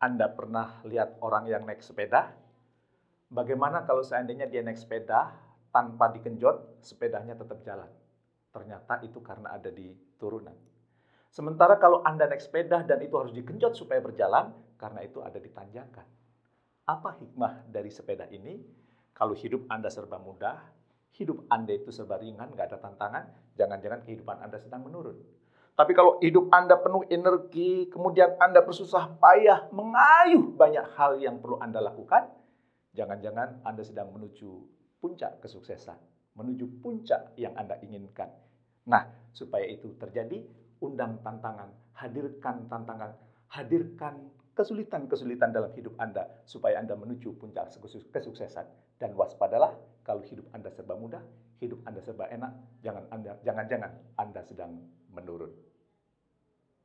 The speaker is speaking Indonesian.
Anda pernah lihat orang yang naik sepeda? Bagaimana kalau seandainya dia naik sepeda tanpa dikenjot, sepedanya tetap jalan? Ternyata itu karena ada di turunan. Sementara kalau Anda naik sepeda dan itu harus dikenjot supaya berjalan, karena itu ada di tanjakan. Apa hikmah dari sepeda ini? Kalau hidup Anda serba mudah, hidup Anda itu serba ringan, nggak ada tantangan, jangan-jangan kehidupan Anda sedang menurun. Tapi kalau hidup Anda penuh energi, kemudian Anda bersusah payah mengayuh banyak hal yang perlu Anda lakukan, jangan-jangan Anda sedang menuju puncak kesuksesan, menuju puncak yang Anda inginkan. Nah, supaya itu terjadi, undang tantangan, hadirkan tantangan, hadirkan kesulitan-kesulitan dalam hidup Anda supaya Anda menuju puncak kesuksesan dan waspadalah kalau hidup Anda serba mudah, hidup Anda serba enak, jangan Anda jangan-jangan Anda sedang menurun.